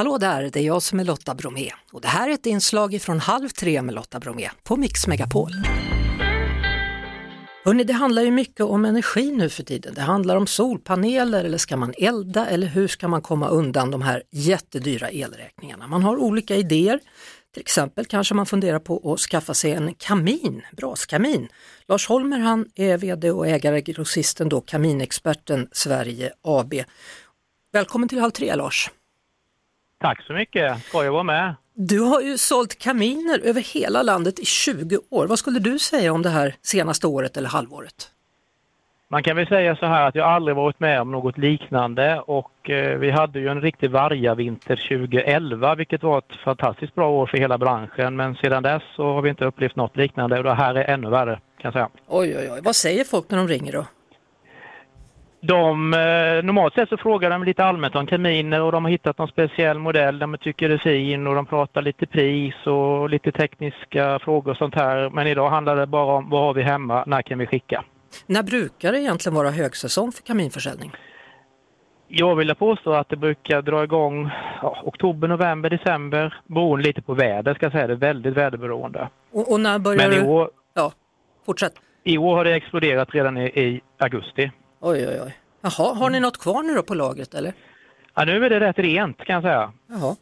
Hallå där, det är jag som är Lotta Bromé och det här är ett inslag från Halv tre med Lotta Bromé på Mix Megapol. Hörrni, det handlar ju mycket om energi nu för tiden. Det handlar om solpaneler eller ska man elda eller hur ska man komma undan de här jättedyra elräkningarna? Man har olika idéer. Till exempel kanske man funderar på att skaffa sig en kamin, braskamin. Lars Holmer han är VD och ägare grossisten då Kaminexperten Sverige AB. Välkommen till Halv tre Lars! Tack så mycket, skoj att vara med. Du har ju sålt kaminer över hela landet i 20 år. Vad skulle du säga om det här senaste året eller halvåret? Man kan väl säga så här att jag aldrig varit med om något liknande och eh, vi hade ju en riktig vargavinter 2011 vilket var ett fantastiskt bra år för hela branschen men sedan dess så har vi inte upplevt något liknande och det här är ännu värre kan jag säga. Oj, oj, oj. Vad säger folk när de ringer då? De, eh, normalt sett så frågar de lite allmänt om kaminer och de har hittat någon speciell modell de tycker är fin och de pratar lite pris och lite tekniska frågor och sånt här. Men idag handlar det bara om vad har vi hemma, när kan vi skicka? När brukar det egentligen vara högsäsong för kaminförsäljning? Jag vill påstå att det brukar dra igång ja, oktober, november, december beroende lite på väder ska jag säga. Det är väldigt väderberoende. Och, och när börjar Men i du? år, Ja, fortsätt. i år har det exploderat redan i, i augusti. Oj, oj, oj. Jaha, har ni något kvar nu då på lagret eller? Ja, nu är det rätt rent kan jag säga. Jaha.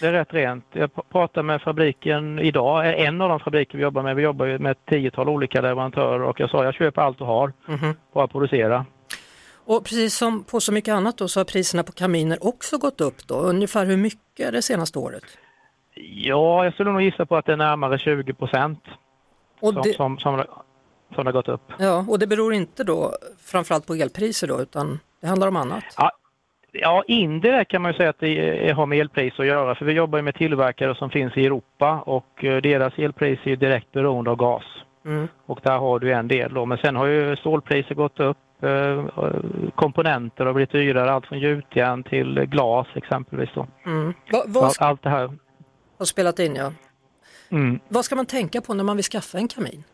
Det är rätt rent. Jag pr- pratade med fabriken idag, en av de fabriker vi jobbar med. Vi jobbar med ett tiotal olika leverantörer och jag sa jag köper allt du har, Mhm. bara producera. Och precis som på så mycket annat då så har priserna på kaminer också gått upp då. Ungefär hur mycket det senaste året? Ja, jag skulle nog gissa på att det är närmare 20 procent Och som, det, som, som, som det har gått upp. ja, och det beror inte då framförallt på elpriser då utan det handlar om annat? Ja, ja, indirekt kan man ju säga att det har med elpris att göra för vi jobbar med tillverkare som finns i Europa och eh, deras elpris är direkt beroende av gas. Mm. Och där har du en del då. Men sen har ju stålpriser gått upp, eh, komponenter har blivit dyrare, allt från gjutjärn till glas exempelvis. Då. Mm. Vad, Så vad ska, Allt det här. har spelat in ja. Mm. Vad ska man tänka på när man vill skaffa en kamin?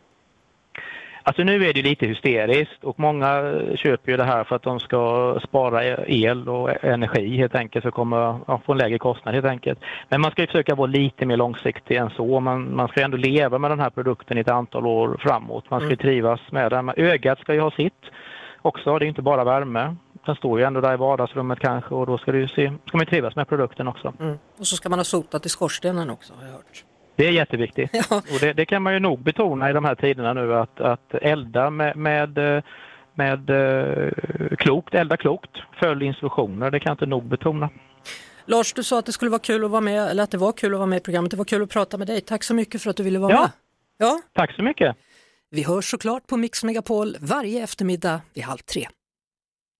Alltså nu är det lite hysteriskt och många eh, köper ju det här för att de ska spara el och energi helt enkelt att komma, ja, få en lägre kostnad helt enkelt. Men man ska försöka vara lite mer långsiktig än så. Man, man ska ändå leva med den här produkten i ett antal år framåt. Man ska ju trivas med den. Ögat ska ju ha sitt också. Det är inte bara värme. Den står ju ändå där i vardagsrummet kanske och då ska, ju se, ska man ju trivas med produkten också. Mm. Och så ska man ha sotat i skorstenen också har jag hört. Det är jätteviktigt. Ja. Och det, det kan man ju nog betona i de här tiderna nu att, att elda med, med, med eh, klokt, elda klokt, följ instruktioner, det kan jag inte nog betona. Lars, du sa att det skulle vara kul att vara med, eller att det var kul att vara med i programmet. Det var kul att prata med dig. Tack så mycket för att du ville vara Ja. med. Ja, Tack så mycket! vi hörs såklart på Mix Megapol varje eftermiddag vid halv tre.